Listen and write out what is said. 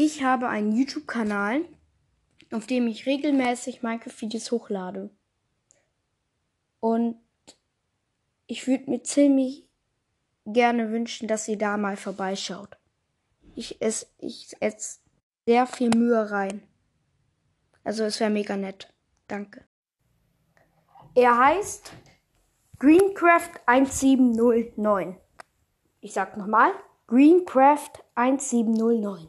Ich habe einen YouTube-Kanal, auf dem ich regelmäßig Minecraft-Videos hochlade. Und ich würde mir ziemlich gerne wünschen, dass ihr da mal vorbeischaut. Ich esse ich ess sehr viel Mühe rein. Also es wäre mega nett. Danke. Er heißt Greencraft 1709. Ich sag nochmal, Greencraft 1709.